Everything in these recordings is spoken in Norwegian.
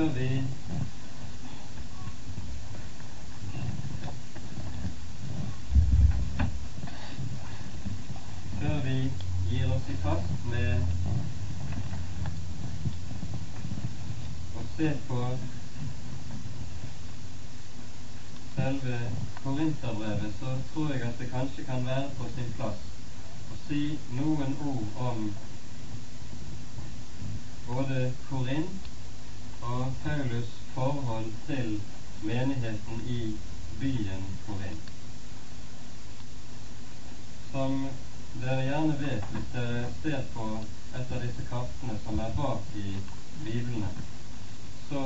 Vi Før vi gir oss i kast med å se på selve Korinterbrevet, så tror jeg at det kanskje kan være på sin plass å si noen ord om både Korint og Paulus' forhold til menigheten i byen Korint. Som dere gjerne vet hvis dere ser på et av disse kartene som er bak i Biblene, så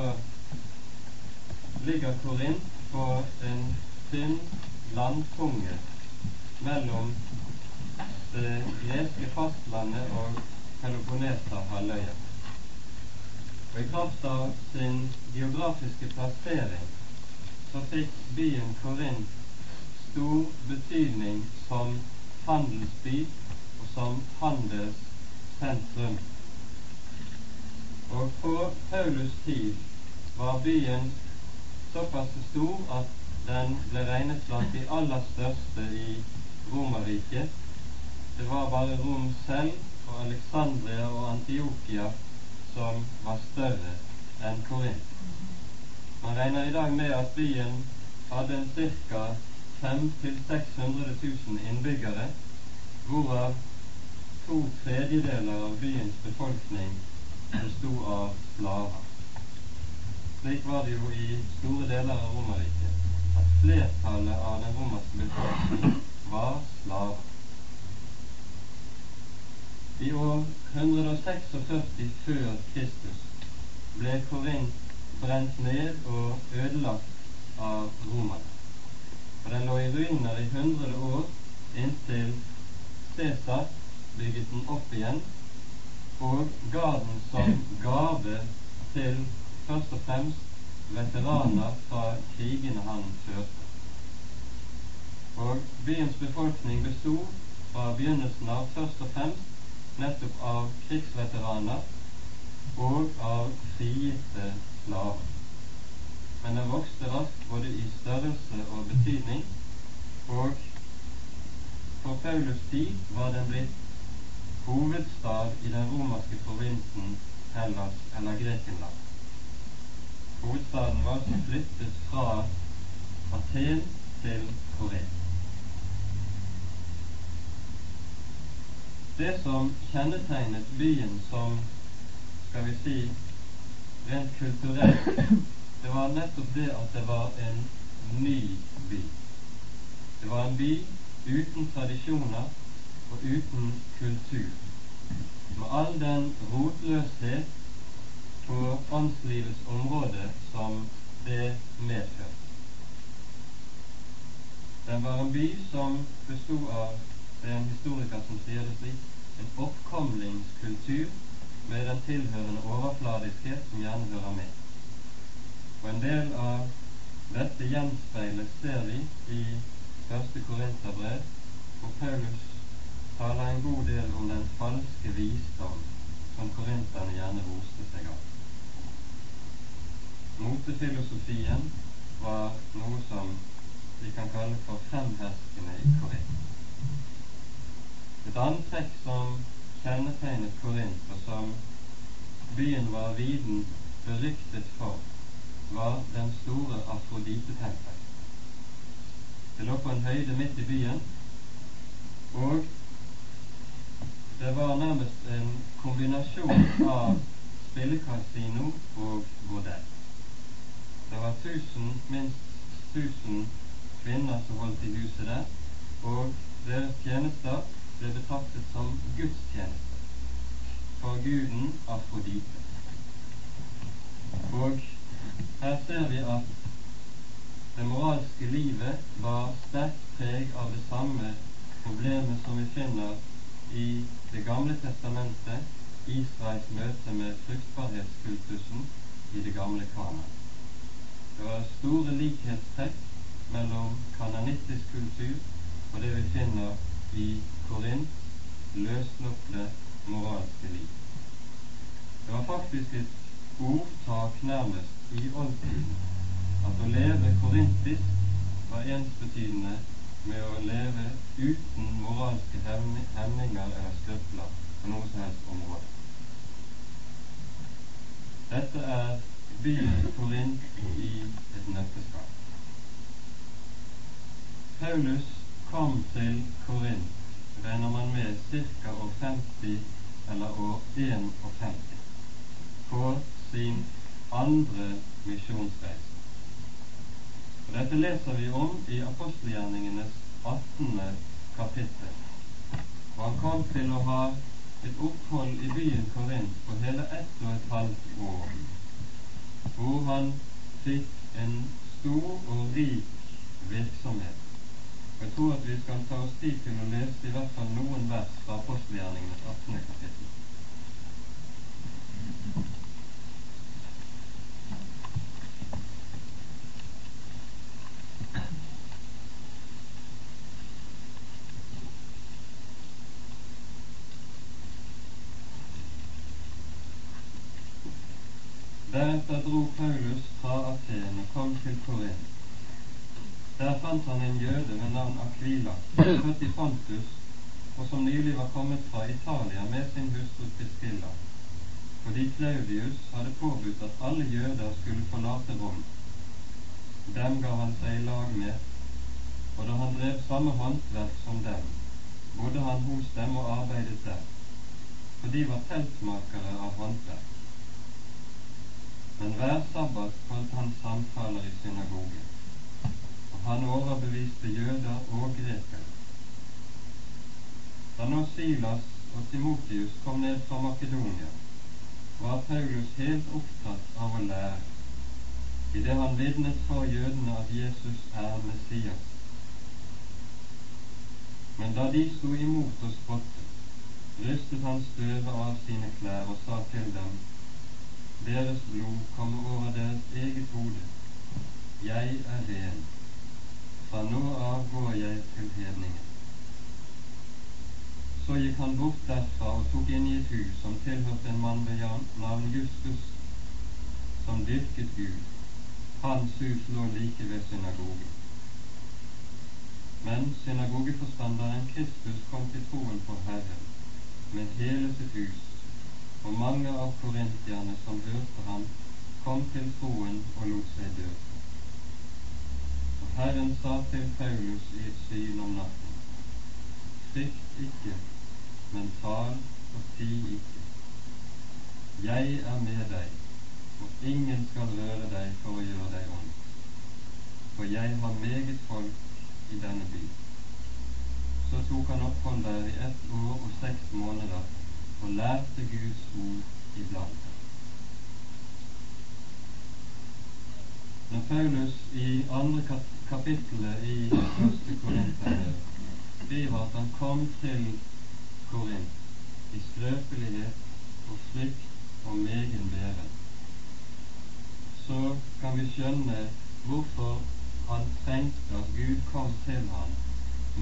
ligger Korint på en tynn landtunge mellom det greske fastlandet og Peloponneser-halvøya. Og i kraft av sin geografiske plassering så fikk byen Korint stor betydning som handelsby og som handelssentrum. Og på Paulus' tid var byen såpass stor at den ble regnet blant de aller største i Romerriket. Det var bare Rom selv og Alexandria og Antiokia som var større enn Korint. Regner i dag med at byen hadde ca. 500 600 000 innbyggere, hvorav to tredjedeler av byens befolkning bestod av slaver. Slik var det jo i store deler av Romerriket, at flertallet av den romerske befolkning var slaver. I år 146 før Kristus ble Korint brent ned og ødelagt av romerne. Og den lå i ruiner i hundre år inntil Cæsar bygget den opp igjen og ga den som gave til først og fremst veteraner fra krigene han førte. Og byens befolkning bestod fra begynnelsen av først og fremst nettopp av krigsveteraner og av frigitte slaver. Men den vokste raskt både i størrelse og betydning, og på Paulus' tid var den blitt hovedstad i den romerske provinsen Hellas eller Grekenland. Hovedstaden var altså flyttet fra Aten til Korea. Det som kjennetegnet byen som, skal vi si, rent kulturelt, det var nettopp det at det var en ny by. Det var en by uten tradisjoner og uten kultur, med all den rotløshet på åndslivets område som det medførte. Den var en by som bestod av det er en historiker som sier det slik en oppkomlingskultur med den tilhørende overfladiskhet som gjerne hører med. Og en del av dette gjenspeilet ser vi i første Korinterbrev, hvor Paulus taler en god del om den falske visdom som korinterne gjerne roste seg av. Motefilosofien var noe som vi kan kalle for fremherskende i Korint. Et annet trekk som kjennetegnet Korint, og som byen var viden beryktet for, var den store Afrodite-tempel. Det lå på en høyde midt i byen, og det var nærmest en kombinasjon av spillekasino og bordell. Det var tusen, minst tusen kvinner som holdt i huset der, og deres tjenester ble betraktet som gudstjeneste for guden Afrodite. Og her ser vi at det moralske livet var sterkt preg av det samme problemet som vi finner i Det gamle testamentet, Israels møte med fruktbarhetskultusen i det gamle Kana. Det var store likhetstrekk mellom kananittisk kultur og det vi finner i Korint løsslupne moralske liv. Det var faktisk et ordtak nærmest i oldtiden at å leve korintisk var ensbetydende med å leve uten moralske hemninger eller skrøpler på noe som helst område. Dette er byen Korint i et nøtteskall. Paulus kom til Korint, regner man med, ca. år 50 eller år 51 på sin andre misjonsreise. Og Dette leser vi om i apostelgjerningenes 18. kapittel. Og han kom til å ha et opphold i byen Korint på hele ett og et halvt år, hvor han fikk en stor og rik virksomhet. Jeg tror at vi skal ta oss tid til å lese i hvert fall noen vers fra apostelgjerningenes 18. kapittel. Deretter dro Paulus fra Aten og kom til Korint. Der fant han en jøde ved navn Aquila, født i Pontus, og som nylig var kommet fra Italia med sin hustru Priscilla, fordi Claudius hadde påbudt at alle jøder skulle forlate Rom. Dem ga han seg i lag med, og da han drev samme håndverk som dem, bodde han hos dem og arbeidet der, for de var teltmakere av håndverk. Men hver sabbat holdt han samtaler i synagogen, og han overbeviste jøder og grekere. Da nå Silas og Timotius kom ned fra Makedonia, var Paulus helt opptatt av å lære, idet han vitnet for jødene at Jesus er Messias. Men da de sto imot og spottet, rystet han støvet av sine klær og sa til dem:" deres blod kommer over deres eget hode. Jeg er ren. Fra nå av går jeg til hedningen. Så gikk han bort derfra og tok inn i et hus som tilhørte en mann ved navn Justus, som dyrket Gud. Hans hus lå like ved synagogen. Men synagogeforstanderen Kristus kom til troen på Herren med hele sitt hus og mange av korintierne som hørte ham, kom til troen og lot seg døpe. Herren sa til Paulus i et syn om natten, frykt ikke, men tal og ti ikke. Jeg er med deg, og ingen skal røre deg for å gjøre deg ondt. For jeg har meget folk i denne by. Så tok han opphold der i ett år og seks måneder og lærte Guds ord iblant. Når Paulus i andre kapittelet i første Korinterbrev skriver at han kom til Korint i skrøpelighet og frykt og megen bæren, så kan vi skjønne hvorfor han trengte at Gud kom til ham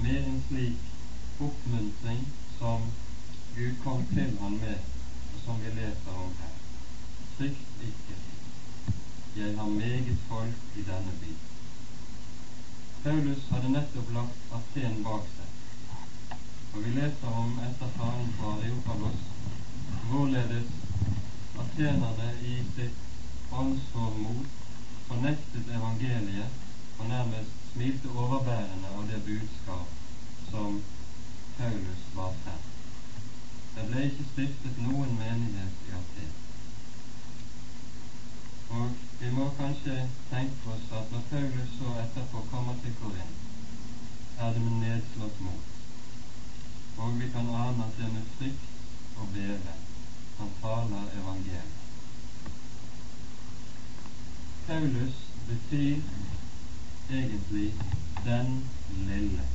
med en slik oppmuntring som Gud kom til ham med, og som vi leser om her. Frykt ikke, jeg har meget folk i denne by. Paulus hadde nettopp lagt Aten bak seg, og vi leser om etter faren fra Areopalos hvorledes atenerne i sitt åndsformod fornektet evangeliet og nærmest smilte overbærende av det budskap som Paulus var frem. Det ble ikke stiftet noen menighet i Aten. Og vi må kanskje tenke oss at når Paulus så etterpå kommer til Korint, er det med nedslått mot. Og vi kan ane at det er med frykt og beve han taler evangeliet. Paulus betyr egentlig 'den lille'.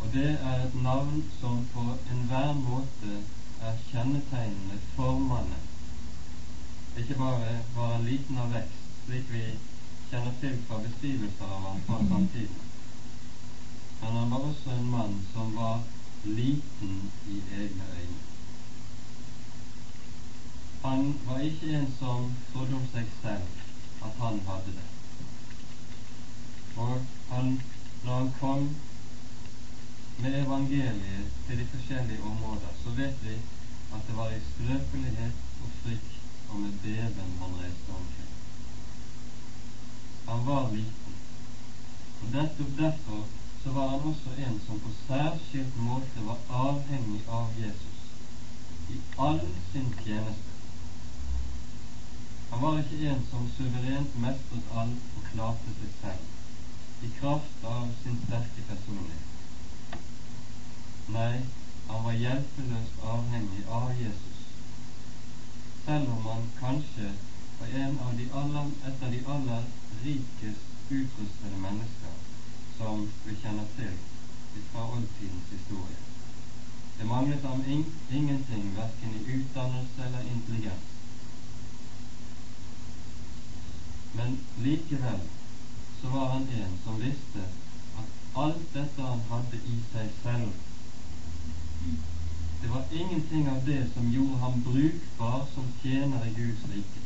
Og det er et navn som på enhver måte er kjennetegnende for mannen ikke bare var han liten av vekst, slik vi kjenner til fra beskrivelser av ham fra samtiden, men han var også en mann som var liten i egne øyne. Han var ikke en som trodde om seg selv at han hadde det. Og han, når han kom med evangeliet til de forskjellige områder, så vet vi at det var i skrøpelighet og frykt og med beven han reiste omkring. Han var liten, og nettopp derfor så var han også en som på særskilt måte var avhengig av Jesus i all sin tjeneste. Han var ikke en som suverent mestret alt og klarte seg selv i kraft av sin sterke personlighet. Nei, han var hjelpeløst avhengig av Jesus selv om han kanskje var en av de aller, et av de aller rikest utrustede mennesker som vi kjenner til fra oldtidens historie. Det manglet ham in ingenting, verken i utdannelse eller intelligens. Men likevel så var han en som visste at alt dette han hadde i seg selv, det var ingenting av det som gjorde ham brukbar som tjener i Guds rike.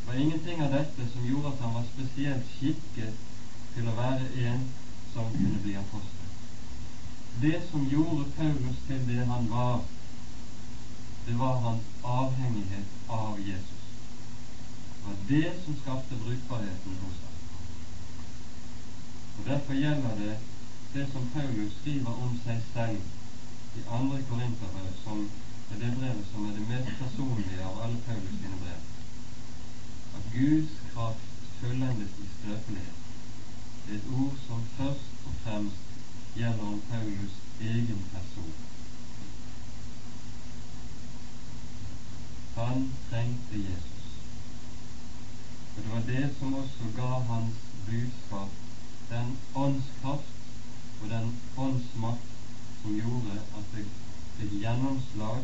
Det var ingenting av dette som gjorde at han var spesielt skikket til å være en som kunne bli apostel. Det som gjorde Paulus til det han var, det var hans avhengighet av Jesus. Det var det som skapte brukbarheten hos ham. Og Derfor gjelder det det som Paulus skriver om seg selv i andre Korinterbrev, som er det brevet som er det mest personlige av alle Paulus sine brev, at Guds kraft fullendes i skrøpelighet. Det er et ord som først og fremst gjelder om Paulus egen person. Han trengte Jesus. Og det var det som også ga hans budskap den åndskraft og den åndsmakt som gjorde at det fikk gjennomslag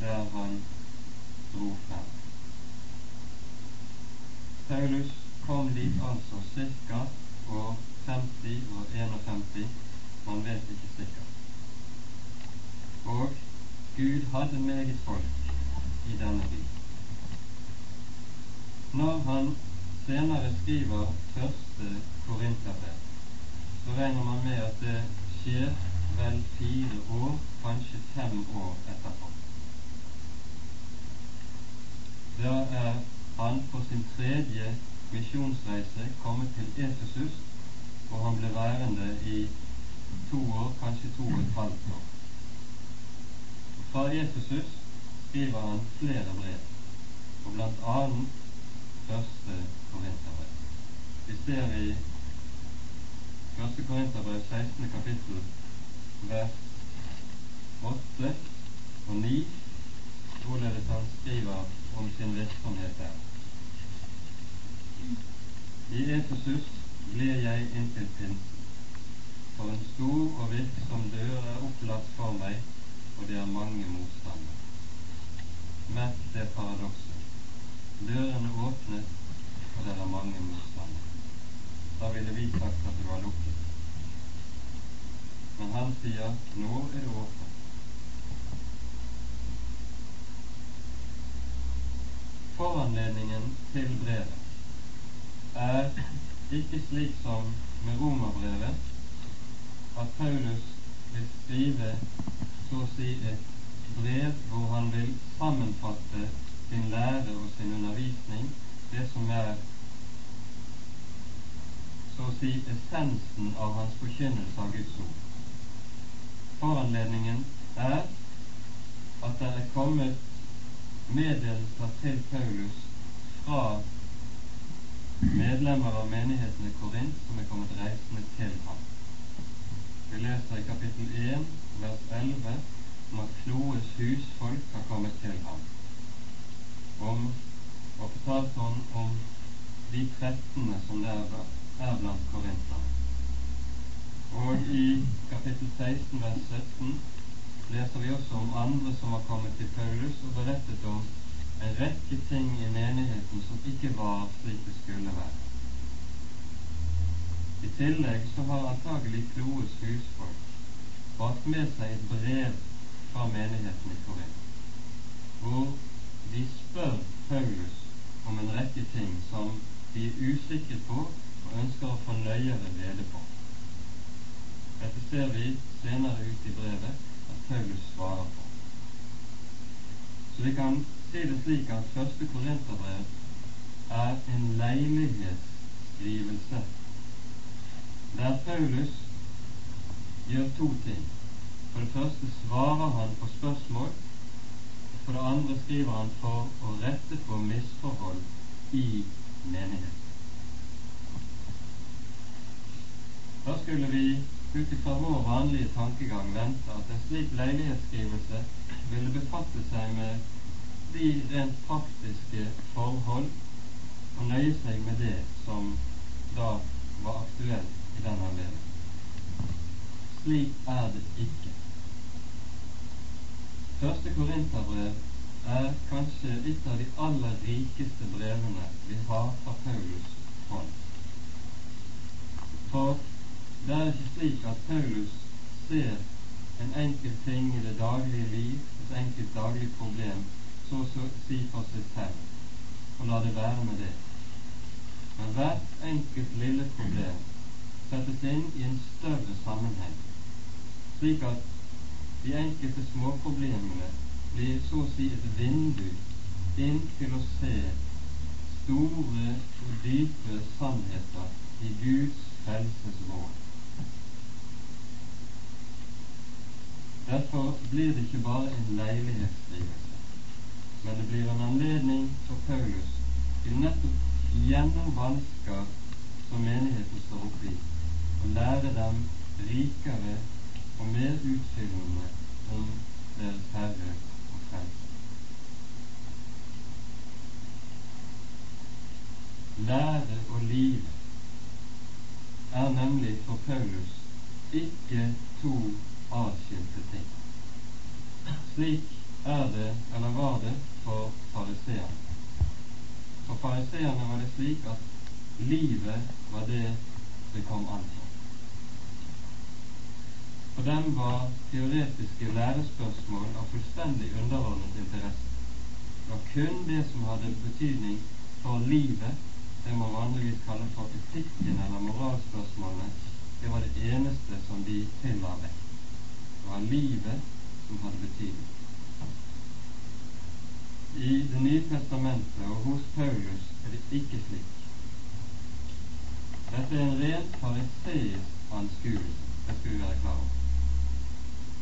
der han dro frem. Paulus kom dit altså ca. år 50 og 51, man vet ikke sikkert. Og Gud hadde meget folk i denne by. Når han senere skriver første Korinterbrev, så regner man med at det skjer vel fire år, kanskje fem år etterpå. Da er han på sin tredje misjonsreise kommet til Efesus, hvor han ble værende i to år, kanskje to og et halvt år. Fra Efesus skriver han flere brev, og annet første Korinterbrev. Vi ser i første Korinterbrev 16. kapittel vers 8 og 9, hvorledes han skriver om sin virksomhet her. I Efesus blir jeg inntil pinsen, for en stor og virksom dør er opplatt for meg, og det er mange motstandere. Merk det paradokset. dørene åpnet, og det er mange motstandere. Da ville vi sagt at det var lukket. Men han sier nå er det åpnet. Foranledningen til brevet er ikke slik som med romerbrevet, at Paulus vil skrive så å si et brev hvor han vil sammenfatte sin lære og sin undervisning, det som er så å si essensen av hans forkynnelse av Guds ord. Foranledningen er at det er kommet meddelelser til Paulus fra medlemmer av menigheten i Korint som er kommet reisende til ham. Vi leser i kapittel 1, vers 11 om at Kloes husfolk har kommet til ham, om, og fortalt ham om de trettende som der er blant korinterne. Og i kapittel 16, vers 17 leser vi også om andre som har kommet til Paulus og berettet om en rekke ting i menigheten som ikke var slik det skulle være. I tillegg så har antagelig Kloes husfolk brakt med seg et brev fra menigheten i Korint, hvor de spør Paulus om en rekke ting som de er usikre på og ønsker å få nøyere rede på. Dette ser vi senere ut i brevet, Paulus svarer på. Så vi kan si det slik at første Korinterbrev er en leilighetsskrivelse der Paulus gjør to ting. For det første svarer han på spørsmål. For det andre skriver han for å rette på misforhold i menighet. Da skulle vi ut ifra vår vanlige tankegang vente at en slik leilighetsskrivelse ville befatte seg med de rent praktiske forhold og nøye seg med det som da var aktuelt i den anledning. Slik er det ikke. Første Korinterbrev er kanskje et av de aller rikeste brevene vi har fra Paulus hånd. For det er ikke slik at Paulus ser en enkelt ting i det daglige liv, et enkelt daglig problem, så å si for seg selv, og la det være med det. Men hvert enkelt lille problem settes inn i en større sammenheng, slik at de enkelte småproblemene blir så å si et vindu inn til å se store og dype sannheter i Guds frelses råd. Derfor blir det ikke bare en leilighetsskrivelse, men det blir en anledning for Paulus til nettopp gjennom vansker som menigheten står oppe i, å lære dem rikere og mer utfyllende om deres Herre og Frelser. Lære og liv er nemlig for Paulus ikke to atskilte ting. Slik er det, eller var det, for fariseerne. For fariseerne var det slik at livet var det det kom an på. For dem var teoretiske lærespørsmål av fullstendig underordnet interesse. Det var kun det som hadde betydning for livet, det man vanligvis kaller for etikken eller moralspørsmålene, det var det eneste som de tilla vekk. Det var livet som hadde betydning. I Det nye testamentet og hos Paulus er det ikke slik. Dette er en rent fariseisk anskuelse, det skal vi være klar over.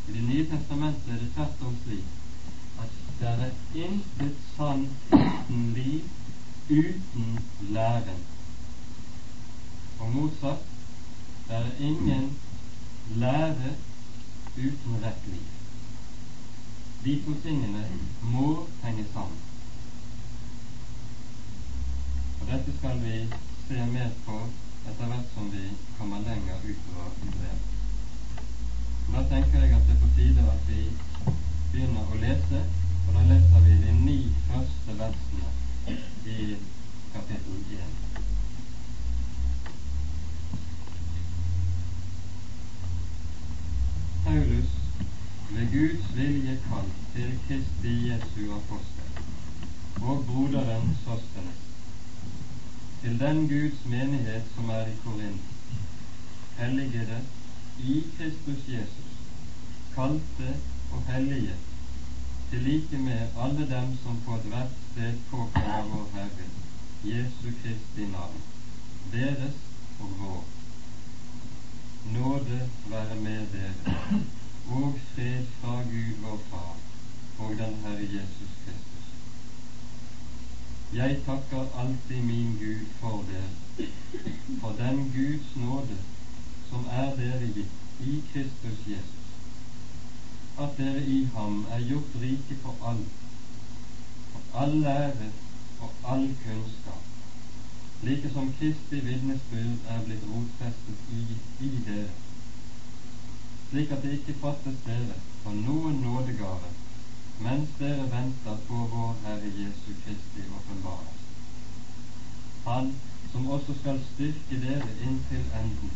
I Det nye testamentet er det tvert om slik at det er intet sant uten liv uten læren. Og motsatt, det er ingen lære uten rett liv. De to tingene må henge sammen. Og Dette skal vi se mer på etter hvert som vi kommer lenger utover i brevet. Da tenker jeg at det er på tide at vi begynner å lese, og da leser vi de ni første versene i Paulus ved Guds vilje kalt til Kristi Jesu apostel og broderen Sostenes, til den Guds menighet som er i Korint, helligede i Kristus Jesus, kalte og hellige, til like med alle dem som på ethvert sted påkaller vår Herre, Jesu Kristi navn, deres og vår. Nåde være med dere, og fred fra Gud vår Far og den Herre Jesus Kristus. Jeg takker alltid min Gud for dere, for den Guds nåde som er dere gitt i Kristus Jesus, at dere i ham er gjort rike for alt, for all lære og all kunnskap, like som Kristi vitnesbyrd er blitt rotfestet i, i dere, slik at det ikke fattes dere for noen nådegave mens dere venter på vår Herre Jesu Kristi åpenbarelse. Han som også skal styrke dere inntil enden,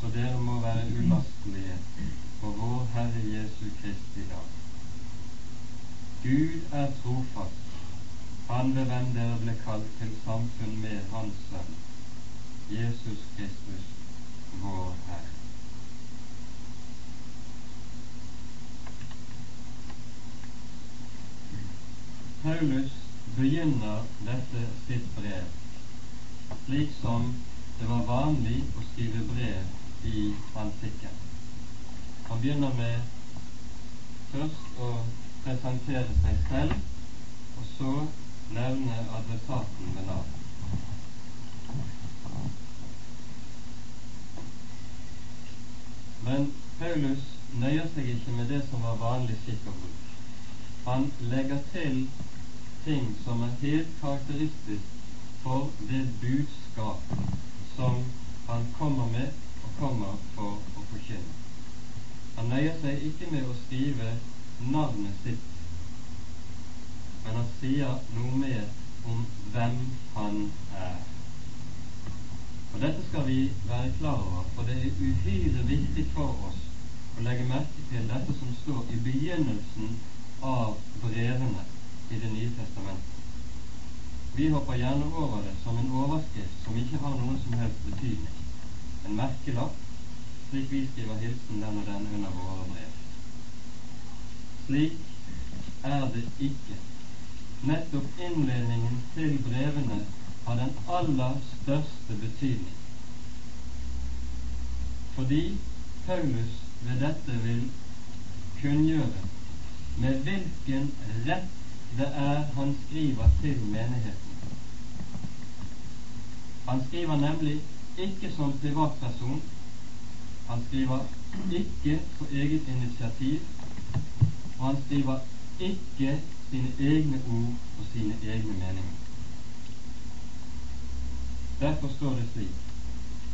så dere må være ulastelige for vår Herre Jesu Kristi dag. Gud er trofast, Han ved hvem dere ble kalt til samfunn med Hans Sønn, Jesus Kristus, vår Herre. Paulus begynner dette sitt brev slik som det var vanlig å skrive brev i antikken. Han begynner med først å presentere seg selv, og så nevne adressaten ved navn. Men Paulus nøyer seg ikke med det som var vanlig skikk. Han legger til ting som er helt karakteristisk for det budskap som han kommer med og kommer for å forkynne. Han nøyer seg ikke med å skrive navnet sitt, men han sier noe mer om hvem han er. Og Dette skal vi være klar over, for det er uhyre viktig for oss å legge merke til dette som står i begynnelsen av brevene i Det nye testamentet. Vi hopper gjerne over det som en overskrift som ikke har noen som helst betydning. En merkelapp, slik vi skriver hilsen den og den under våre brev. Slik er det ikke. Nettopp innledningen til brevene har den aller største betydning. Fordi Paulus ved dette vil kunngjøre med hvilken rett det er han skriver til menigheten. Han skriver nemlig ikke som privatperson. Han skriver ikke på eget initiativ. Og han skriver ikke sine egne ord og sine egne meninger. Derfor står det slik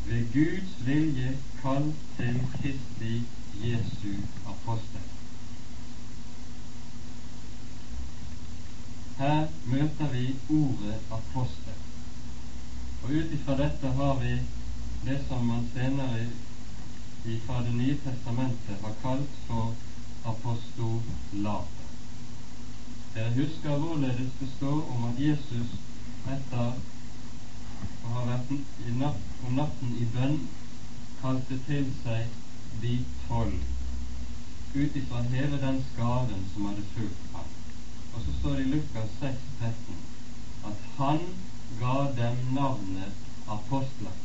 ved Guds vilje kall til Kristi Jesu apostel. Her møter vi ordet apostel. Og ut ifra dette har vi det som man senere fra Det nye testamentet har kalt for apostolat. Dere husker hvorledes det står om at Jesus etter å ha vært i natt, om natten i bønn kalte til seg de tolv ut ifra hele den skaren som hadde fulgt. Og så står det i Lukas 6, 13 at han ga dem navnet apostler.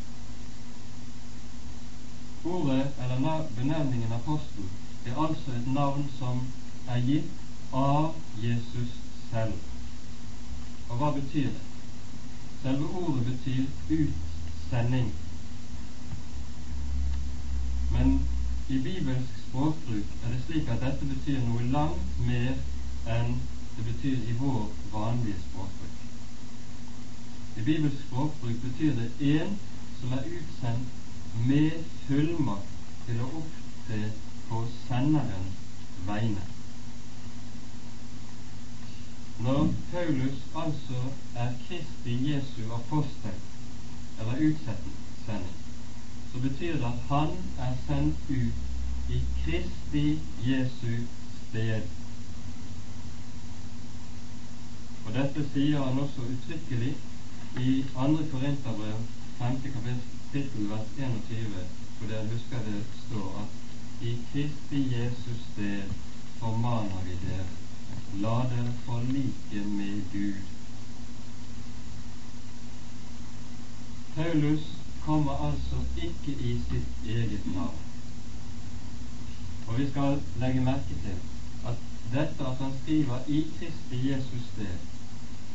Ordet, eller benevningen apostel, er altså et navn som er gitt av Jesus selv. Og hva betyr det? Selve ordet betyr utsending. Men i bibelsk språkbruk er det slik at dette betyr noe langt mer enn det betyr i vår vanlige språkbruk. I bibelsk språkbruk betyr det en som er utsendt med fullmakt til å opptre på senderens vegne. Når Paulus altså er Kristi Jesu apostel, eller utsending, så betyr det at han er sendt ut i Kristi Jesu sted. Og Dette sier han også uttrykkelig i 2. Korinterbrev 5. kapittel vers 21, hvor dere husker det står at i Kristi Jesus sted formaner vi dere, la dere forlike med Gud. Paulus kommer altså ikke i sitt eget navn. Og vi skal legge merke til at dette at han skriver i Kristi Jesus sted,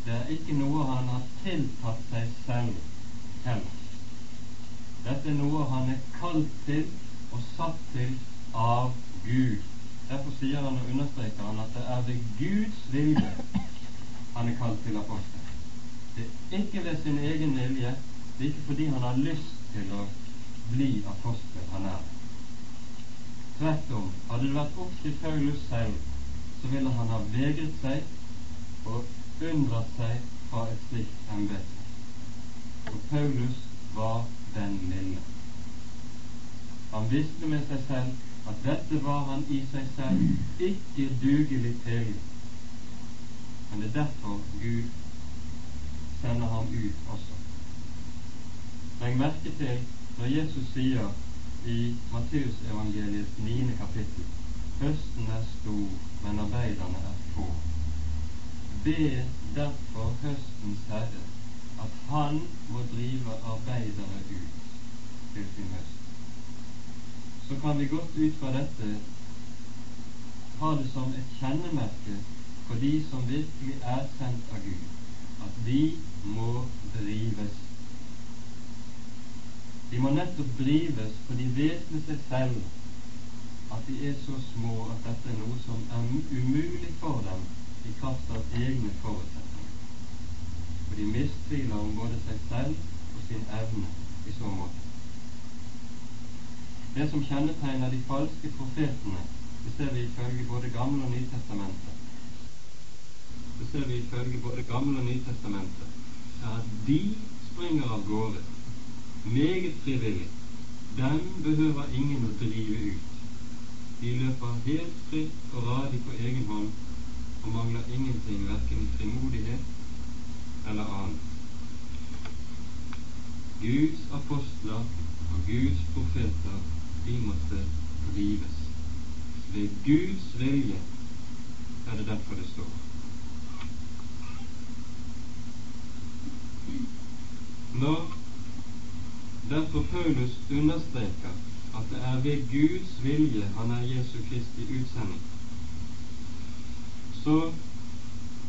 det er ikke noe han har tiltatt seg selv heller. Dette er noe han er kalt til og satt til av Gud. Derfor sier han og understreker han at det er ved Guds vilje han er kalt til apostel. Det er ikke ved sin egen vilje, det er ikke fordi han har lyst til å bli apostel han er Tvert om, hadde det vært opp til Paulus selv, så ville han ha vegret seg og unndratt seg fra et slikt embete. Og Paulus var den lille. Han visste med seg selv at dette var han i seg selv ikke dugelig til. Men det er derfor Gud sender ham ut også. Legg merke til når Jesus sier i Matteusevangeliets niende kapittel Høsten er stor, men arbeiderne er få ber derfor høstens herre at han må drive arbeidere ut til sin høst. Så kan vi godt ut fra dette ha det som et kjennemerke for de som virkelig er sendt av Gud, at de må drives. De må nettopp drives, for de vet med seg selv at de er så små at dette er noe som er umulig for dem i kraft av egne forutsetninger. Og de mistviler om både seg selv og sin evne i så måte. Det som kjennetegner de falske profetene, det ser vi ifølge både Gamle og Nytestamentet. Det ser vi ifølge både Gamle og Nytestamentet, er at de springer av gårde meget frivillig. Dem behøver ingen å drive ut. De løper helt fritt og radig på egen hånd og mangler ingenting, verken frimodighet eller annet. Guds apostler og Guds profeter, de måtte drives. Ved Guds vilje er det derfor det står. Når derfor Paulus understreker at det er ved Guds vilje han er Jesu Kristi utsending, så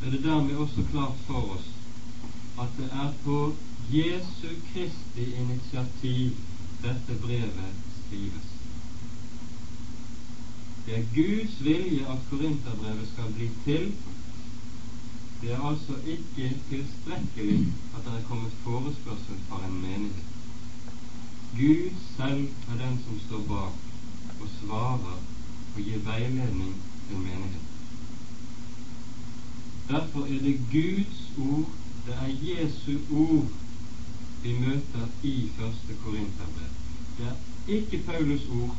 er det dermed også klart for oss at det er på Jesu Kristi initiativ dette brevet skrives. Det er Guds vilje at Korinterbrevet skal bli til. Det er altså ikke tilstrekkelig at det er kommet forespørsel fra en menighet. Gud selv er den som står bak og svarer og gir veiledning til menigheten. Derfor er det Guds ord, det er Jesu ord, vi møter i første Korinterbrev. Det er ikke Paulus ord,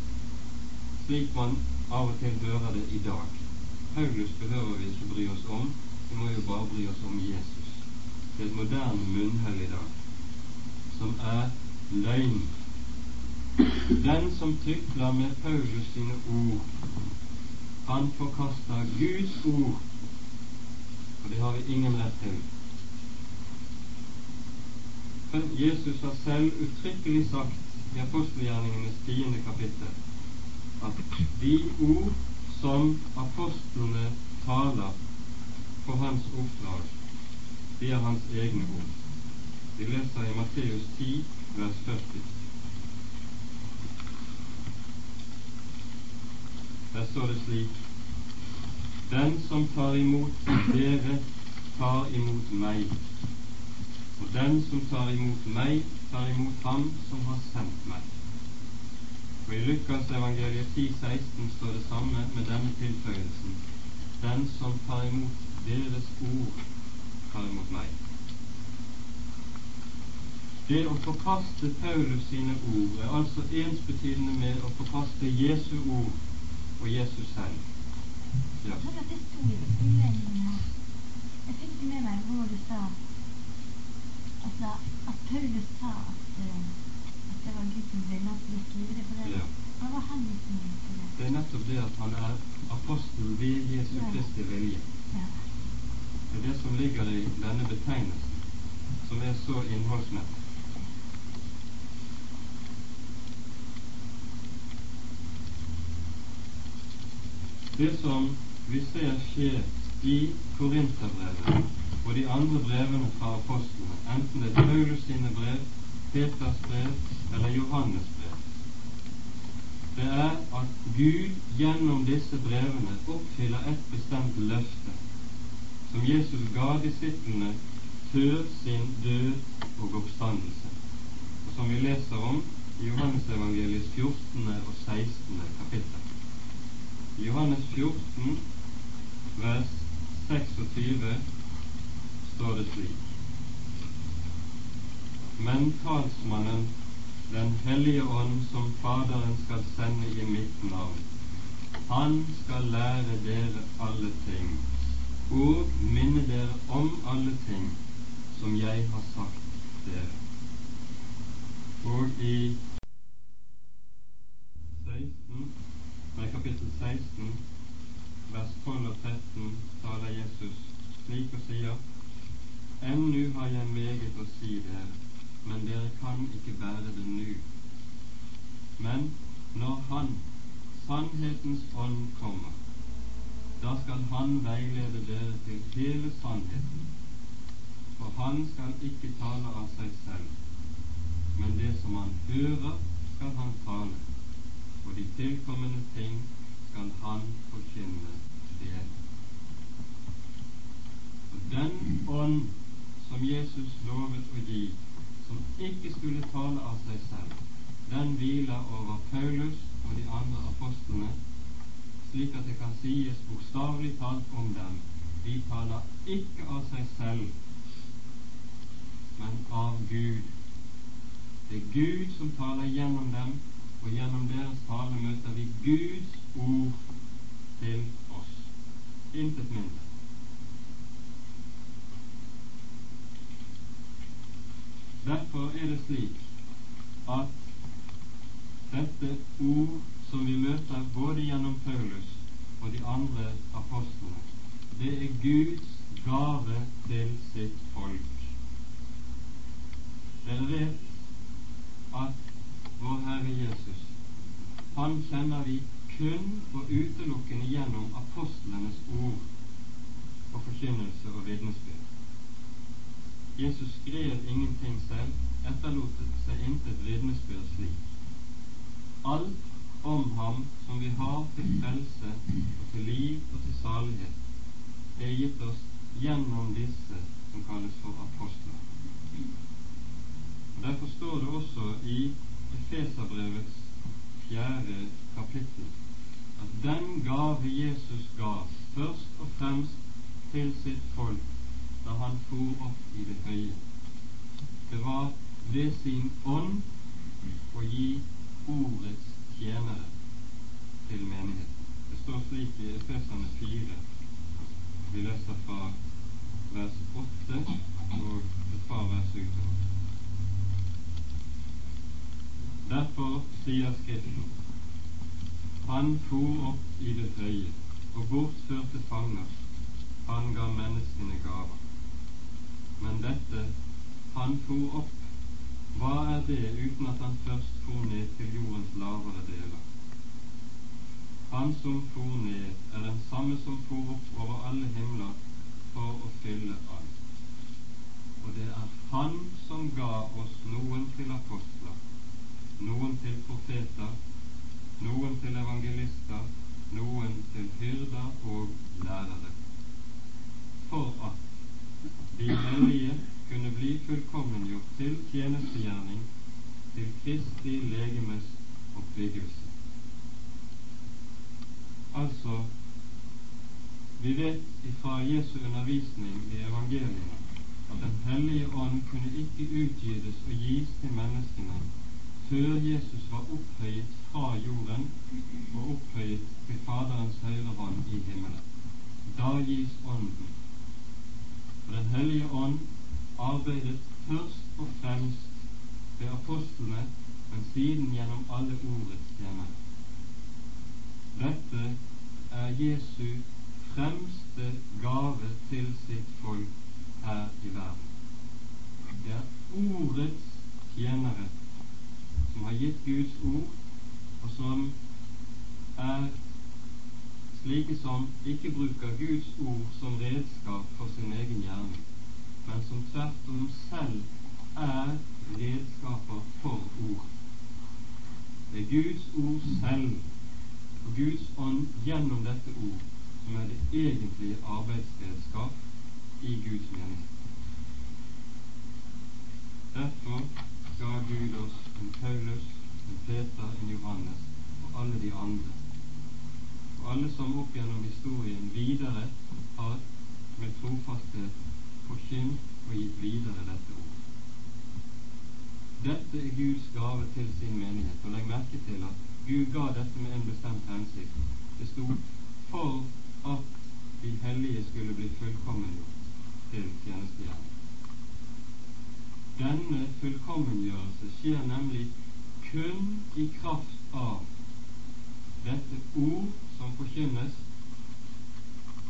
slik man av og til hører det i dag. Paulus behøver vi ikke bry oss om, vi må jo bare bry oss om Jesus. Det er et moderne munnhell i dag, som er løgn. Den som tykler med Paulus sine ord, han forkaster Guds ord og det har vi ingen rett til. Men Jesus har selv uttrykkelig sagt i apostelgjerningenes tiende kapittel at de ord som apostlene taler på hans oppdrag, de er hans egne ord. Vi leser i Matteus 10, vers 40. Der står det slik den som tar imot dere, tar imot meg. Og den som tar imot meg, tar imot ham som har sendt meg. Og I Lukas evangeliet 10,16 står det samme med denne tilføyelsen. Den som tar imot deres ord, tar imot meg. Det å forkaste Paulus sine ord er altså ensbetydende med å forkaste Jesu ord og Jesus selv. Ja. At det sto i innledningen. Jeg fikk med meg hvor du sa altså, at Paulus sa at, uh, at det var Gud som ville at vi det. For det. Ja. Hva var henvisningen til det? Det er nettopp det at han er apostel ved Jesu Kristi vilje. Ja. Det er det som ligger i denne betegnelsen, som er så innholdsmessig. Det som vi ser skje i Korinterbrevet og de andre brevene fra apostlene, enten det er Paulus sine brev, Peters brev eller Johannes brev, det er at Gud gjennom disse brevene oppfyller et bestemt løfte som Jesus ga disiplene før sin død og oppstandelse, og som vi leser om i Johannes evangeliets 14. og 16. kapittel. Johannes 14, vers 26 står det slik Men talsmannen, Den hellige ånd, som Faderen skal sende i mitt navn, han skal lære dere alle ting og minne dere om alle ting som jeg har sagt dere. Og i 16, nei, kapittel 16, vers 12 og 13 taler Jesus slik og sier Ennu har jeg meget å si dere, men dere kan ikke bære det nu. Men når Han, sannhetens ånd, kommer, da skal Han veilede dere til hele sannheten. For Han skal ikke tale av seg selv, men det som Han hører, skal Han tale, og de tilkommende ting skal Han forkynne dere. Og den ånd som Jesus lovet å gi, som ikke skulle tale av seg selv, den hviler over Paulus og de andre apostlene, slik at det kan sies bokstavelig talt om dem de taler ikke av seg selv, men av Gud. Det er Gud som taler gjennom dem, og gjennom deres tale møter vi Guds ord til oss. Intet mindre. Derfor er det slik at dette ord som vi møter både gjennom Paulus og de andre apostlene, det er Guds gave til sitt folk. Dere vet at vår Herre Jesus, han kjenner vi kun og utelukkende gjennom apostlenes ord og forkynnelse og vitnesbyrd. Jesus skrev ingenting selv, etterlot seg intet vitnesbyrd slik. Alt om ham som vi har til frelse og til liv og til salighet, er gitt oss gjennom disse som kalles for apostler. Og Derfor står det også i Efeserbrevets fjerde kapittel at den gave Jesus ga først og fremst til sitt folk da han for opp i det høye, det var ved sin ånd å gi ordets tjenere til menigheten. Det står slik i Efeserne 4. Vi leser fra vers 8 og et par vers utover. Derfor sier Skriften han for opp i det høye og bortførte fanger. Han ga menneskene gaver. Men dette han for opp, hva er det uten at han først for ned til jordens lavere deler? Han som for ned, er den samme som for opp over alle himler for å fylle alt. Og det er Han som ga oss noen til apostler, noen til profeter, noen til evangelister, noen til hyrder og lærere, for at de hellige kunne bli fullkommengjort til tjenestegjerning til Kristi legemes oppbyggelse. Altså, vi vet ifra Jesu undervisning i evangeliene at Den hellige ånd kunne ikke utgytes og gis til menneskene før Jesus var opphøyet fra jorden og opphøyet til Faderens høyre hånd i himmelen. Da gis Ånden. For Den hellige ånd arbeidet først og fremst ved apostlene, men siden gjennom alle ordets tjenere. Dette er Jesu fremste gave til sitt folk her i verden. Det er ordets tjenere som har gitt Guds ord, og som er slike som ikke bruker Guds ord som redskap for sin egen hjerne, men som tvert om selv er redskaper for ord. Det er Guds ord selv og Guds ånd gjennom dette ord som er det egentlige arbeidsredskap i Guds mening. Derfor ga Gud oss en Paulus, en Peter, en Johannes og alle de andre. Og alle som opp gjennom historien videre har med trofasthet forkynt og gitt videre dette ord. Dette er Guds gave til sin menighet. Og legg merke til at Gud ga dette med en bestemt hensikt. Det sto for at de hellige skulle bli fullkommengjort til tjenestegjerning. Denne fullkommengjørelse skjer nemlig kun i kraft av dette ord som forkynnes,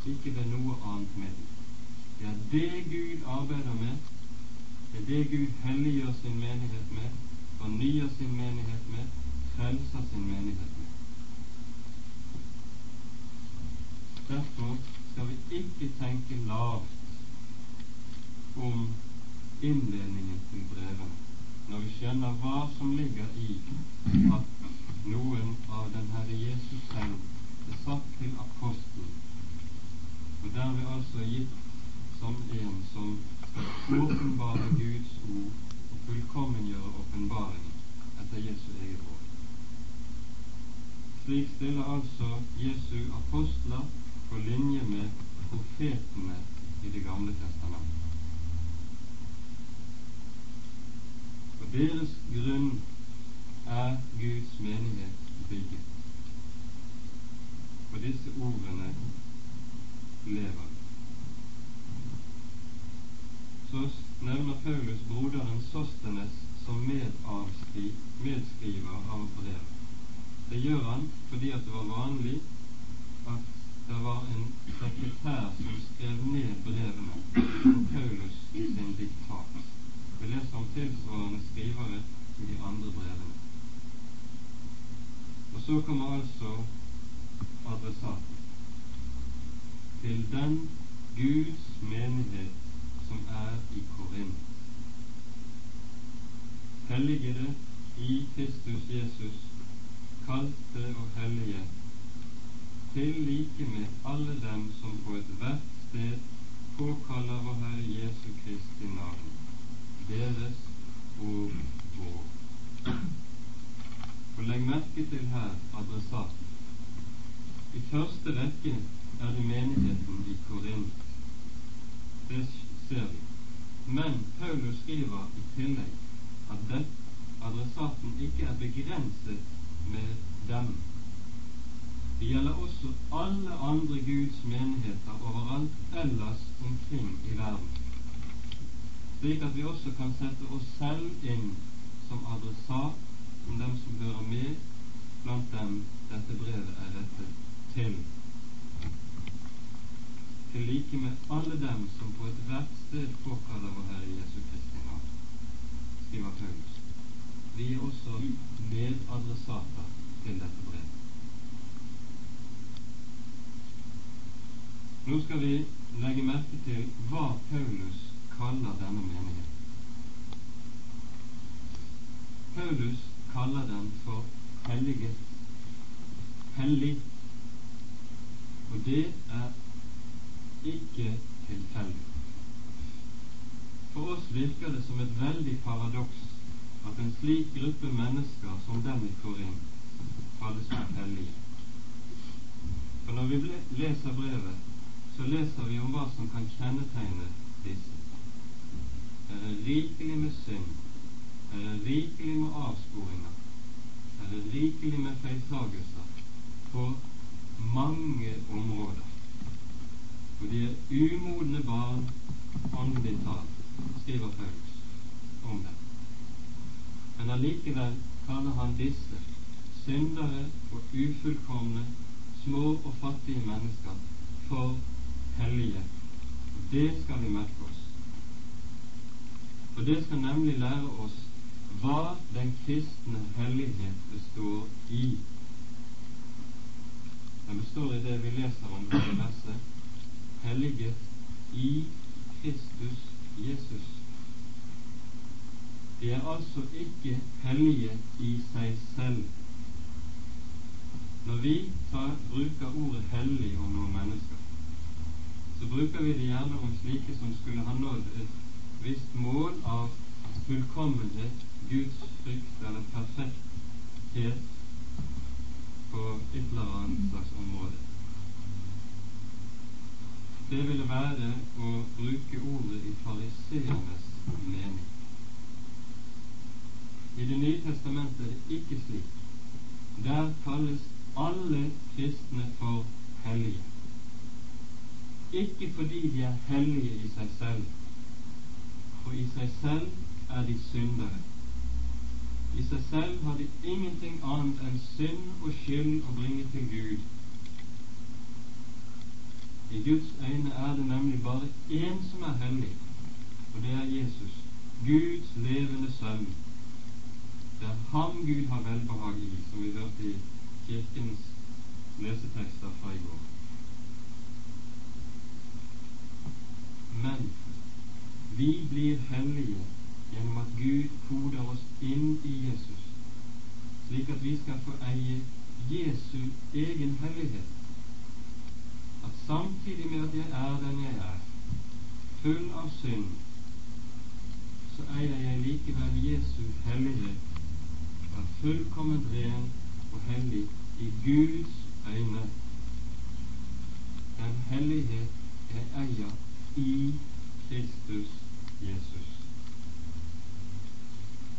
ikke ved noe annet middel. Det er det Gud arbeider med, det er det Gud helliggjør sin menighet med, fornyer sin menighet med, frelser sin menighet med. Derfor skal vi ikke tenke lavt om innledningen til brevene når vi skjønner hva som ligger i at noen av den Herre Jesus selv er satt til apostel, og derved altså gitt som en som skal åpenbare Guds ord og fullkommengjøre åpenbaringen etter Jesu eget råd. Slik stiller altså Jesu apostler på linje med profetene i Det gamle testamentet. Deres grunn er Guds menighet bygget. Og disse ordene lever. Så nevner Paulus broderen Sostenes som medskriver av brevet. Det gjør han fordi at det var vanlig at det var en sekretær som skrev ned brevene på Paulus sin diktat. Vi leser om tilsvarende skrivere i de andre brevene. Og så kommer altså adressaten til den Guds menighet som er i Korint. Helligede i Kristus Jesus, kalte og hellige til like med alle dem som på ethvert sted påkaller vår Herre Jesu Kristi navn, deres og vår. Og legg merke til her adressaten. I første rekke er det menigheten i Korint. Det ser vi. Men Paulus skriver i tillegg at det, adressaten ikke er begrenset med dem det gjelder også alle andre Guds menigheter overalt ellers omkring i verden, slik at vi også kan sette oss selv inn som adressat om dem som hører med blant dem dette brevet er rettet til. Til like med alle dem som på ethvert sted påkaller vår Herre Jesu Kristi navn, skriver Paulus. Vi er også medadressater til dette brevet. Nå skal vi legge merke til hva Paulus kaller denne menigheten. Paulus kaller den for helliget, hellig, og det er ikke tilfeldig. For oss virker det som et veldig paradoks at en slik gruppe mennesker som den i Korint kalles for hellige. For når vi leser brevet, så leser vi om hva som kan kjennetegne disse. Er det rikelig med synd, er det rikelig med avsporinger, er det rikelig med feiltagelser på mange områder. For de er umodne barn åndelig talt, skriver Paulus om dem. Men allikevel kaller han disse syndere og ufullkomne, små og fattige mennesker for hellige. Og det skal vi merke. For det skal nemlig lære oss hva den kristne hellighet består i. Den består i det vi leser om i verset helliget i Kristus Jesus. De er altså ikke hellige i seg selv. Når vi tar, bruker ordet 'hellig' om noen mennesker, så bruker vi det gjerne om slike som skulle ha nådd et visst mål av fullkommenhet, Guds frykt eller perfekthet på et eller annet slags område. Det ville være å bruke ordet i fariseernes mening. I Det nye testamentet er det ikke slik. Der kalles alle kristne for hellige. Ikke fordi de er hellige i seg selv, for i seg selv er de syndere. I seg selv har de ingenting annet enn synd og skyld å bringe til Gud. I Guds øyne er det nemlig bare én som er hellig, og det er Jesus, Guds levende sønn. Det er ham Gud har velbehag i, som vi hørte i Kirkens lesetekster fra i går. Men vi blir hellige gjennom at Gud koder oss inn i Jesus, slik at vi skal få eie Jesu egen hellighet. At samtidig med at jeg er den jeg er, full av synd, så eier jeg likevel Jesu hellighet, er fullkomment ren og hellig i Guds øyne. Den hellighet jeg eier i Kristus Jesus.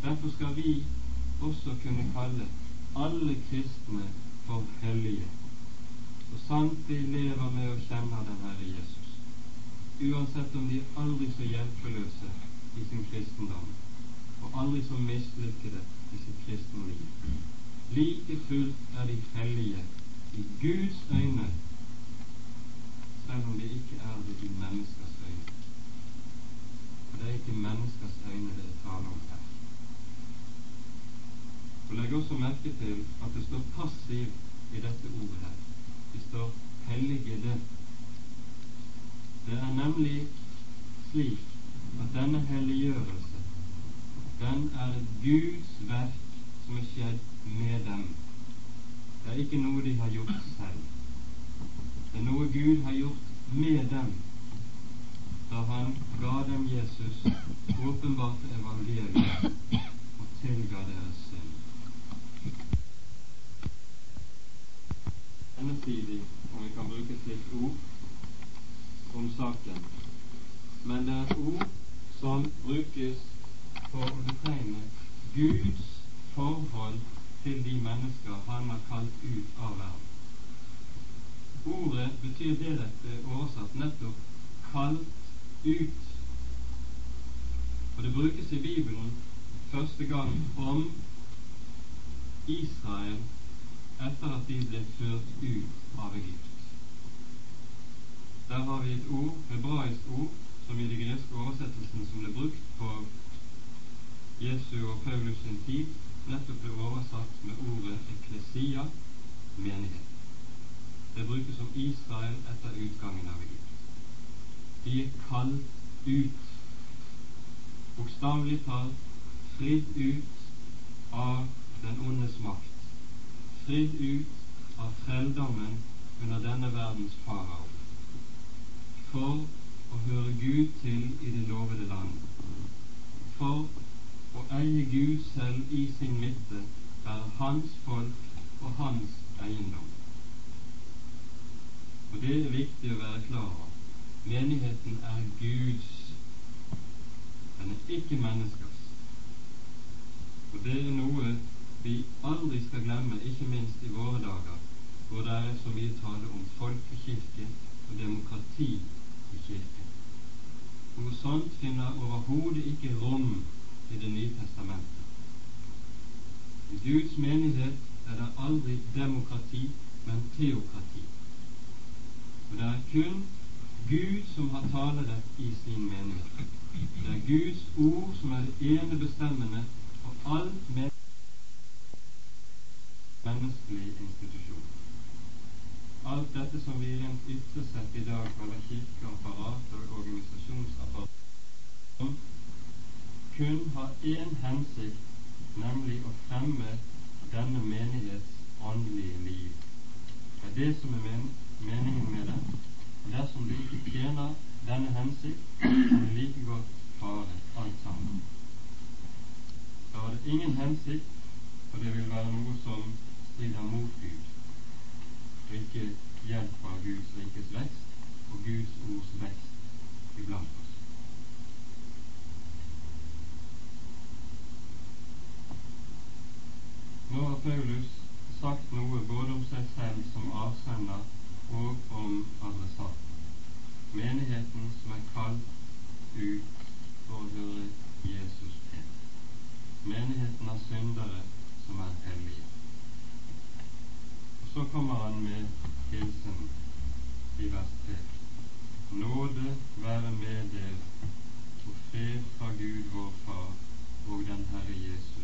Derfor skal vi også kunne kalle alle kristne for hellige, og sant de lever med å kjenne den Herre Jesus, uansett om de er aldri så hjelpeløse i sin kristendom, og aldri så mislykkede i sitt kristne. Like fullt er de hellige i Guds øyne, selv om de ikke er det i menneskers øyne. Det er ikke menneskers øyne det er tale om her. Og Legg også merke til at det står passiv i dette ordet her. Det står 'helligede'. Det er nemlig slik at denne helliggjørelse, den er et Guds verk som er skjedd med dem. Det er ikke noe de har gjort selv. Det er noe Gud har gjort med dem da han ga dem Jesus, åpenbarte evangeliet og tilga deres synd. Endesidig, om vi kan bruke et slikt ord, om saken. Men det er et ord som brukes for å betegne Guds forhold til de mennesker han har kalt ut av verden. Ordet betyr direkte oversatt nettopp 'kalt ut. Og det brukes i Bibelen første gang om Israel etter at de ble ført ut av Egypt. Der har vi et ord, hebraisk ord, som i de greske oversettelsen som ble brukt på Jesu og Paulus sin tid, nettopp ble oversatt med ordet eklesia, menighet. Det brukes om Israel etter utgangen av Egypt er kalt ut, bokstavelig talt fridd ut av den ondes makt, fridd ut av trelldommen under denne verdens farao, for å høre Gud til i det lovede land, for å eie Gud selv i sin midte, være hans folk og hans eiendom. Og det er viktig å være klar over. Menigheten er Guds. Den er ikke menneskers. Og det er noe vi aldri skal glemme, ikke minst i våre dager, hvor det er så mye tale om folkekirke og demokrati i kirken. Noe sånt finner overhodet ikke rom i Det nye testamentet. I Guds menighet er det aldri demokrati, men teokrati. Og det er kun Gud som har talerett i sin menighet. Det er Guds ord som er det ene bestemmende for all menneskelig institusjon. Alt dette som vi rent ytre sett i dag kaller kirkeapparat og organisasjonsapparat, som kun har én hensikt, nemlig å fremme denne menighets åndelige liv. Det er det som er men meningen med det. Dersom du ikke tjener denne hensikt, kan du like godt fare alt sammen. Da har det ingen hensikt, for det vil være noe som strider mot Gud og ikke hjelper Guds rikes vekst og Guds ords vekst iblant oss. Nå har Paulus sagt noe både om seg selv som avsender og om adressaten. Menigheten som er kalt ut for å høre Jesus til. Menigheten av syndere som er hellige. Og så kommer han med hilsen i vers 3. Nåde være med dere og fred fra Gud vår Far og den Herre Jesus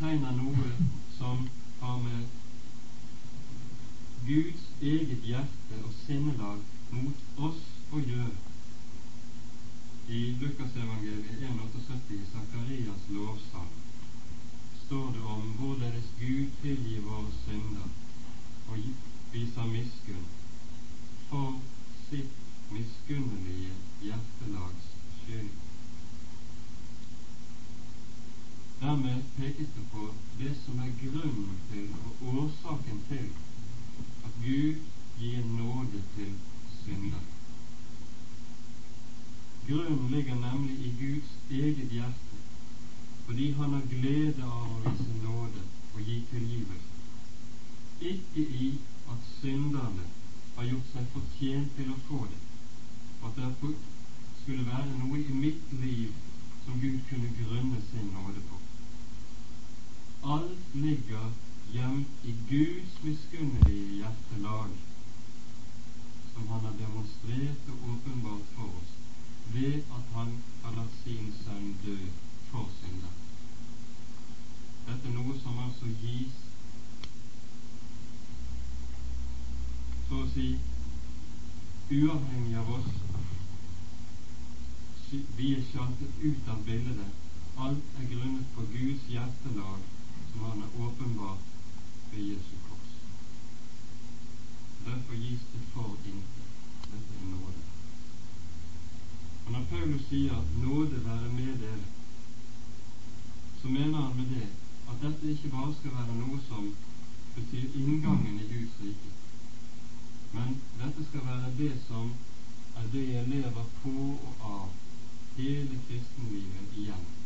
betegner noe som har med Guds eget hjerte og sinnelag mot oss å gjøre. I Lukasevangeliet 1,78 i Sakarias lovsang står det om hvorledes Gud tilgir våre synder og viser miskunn for sitt miskunnelige hjertelags skyld. Dermed pekes det på det som er grunnen til og årsaken til at Gud gir nåde til synder. Grunnen ligger nemlig i Guds eget hjerte fordi han har glede av å vise nåde og gi tilgivelse, ikke i at synderne har gjort seg fortjent til å få det, at det skulle være noe i mitt liv som Gud kunne grunne sin nåde på. Alt ligger gjemt i Guds miskunnelige hjertelag, som Han har demonstrert og åpenbart for oss ved at Han har latt sin sønn dø for synder. Dette er noe som altså gis så å si uavhengig av oss. Vi er sjaltet ut av bildet. Alt er grunnet på Guds hjertelag, som Han er åpenbart ved Jesu kors. Derfor gis det for intet. Dette er nåde. Og Når Paulus sier 'nåde være med dere', så mener han med det at dette ikke bare skal være noe som betyr inngangen i Guds rike, men dette skal være det som er det jeg lever på og av hele kristenlivet igjen.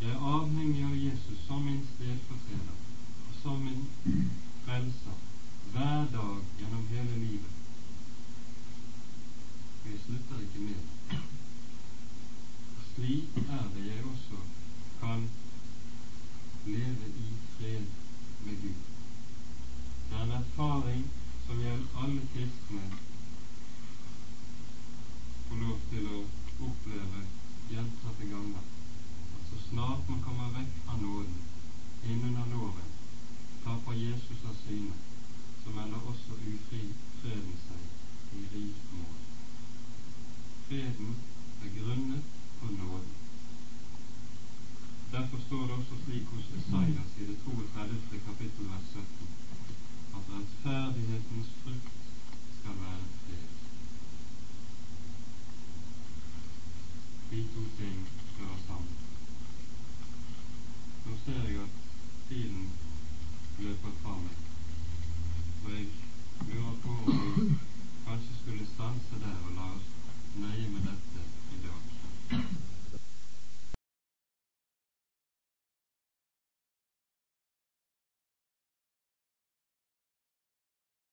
Jeg er avhengig av Jesus som min stedfortreder og som min frelser hver dag gjennom hele livet. Jeg slutter ikke med. Slik er det jeg også kan leve i fred med Gud. Det er en erfaring som gjelder alle kristne får lov til å oppleve gjentatte ganger. Så snart man kommer vekk av nåden, innunder loven, tar på Jesus av syne, så melder også ufri freden seg i rik mål. Freden er grunnet på nåden. Derfor står det også slik hos Esaias i det 32. kapittel vers 17 at rettferdighetens frukt skal være fred. De to ting hører sammen. Nå ser jeg at tiden løper fra meg, og jeg lurer på om vi kanskje skulle stanse der og la oss nøye med dette.